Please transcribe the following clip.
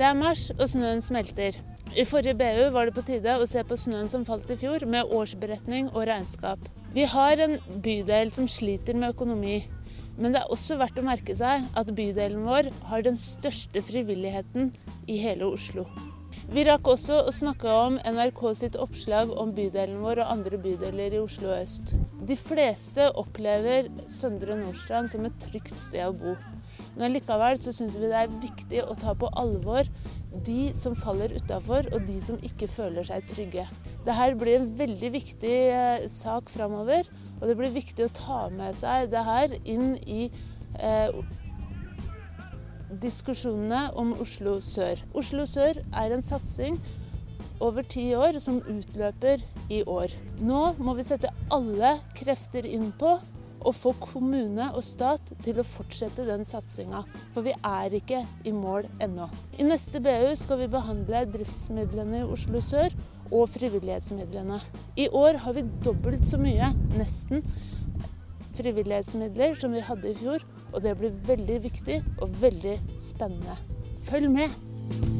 Det er mars, og snøen smelter. I forrige BU var det på tide å se på snøen som falt i fjor, med årsberetning og regnskap. Vi har en bydel som sliter med økonomi. Men det er også verdt å merke seg at bydelen vår har den største frivilligheten i hele Oslo. Vi rakk også å snakke om NRK sitt oppslag om bydelen vår og andre bydeler i Oslo øst. De fleste opplever Søndre Nordstrand som et trygt sted å bo. Men likevel så syns vi det er viktig å ta på alvor de som faller utafor, og de som ikke føler seg trygge. Dette blir en veldig viktig eh, sak framover, og det blir viktig å ta med seg det her inn i eh, diskusjonene om Oslo sør. Oslo sør er en satsing over ti år som utløper i år. Nå må vi sette alle krefter inn på å få kommune og stat til å fortsette den satsinga. For vi er ikke i mål ennå. I neste BU skal vi behandle driftsmidlene i Oslo sør og frivillighetsmidlene. I år har vi dobbelt så mye, nesten, frivillighetsmidler som vi hadde i fjor. Og det blir veldig viktig og veldig spennende. Følg med!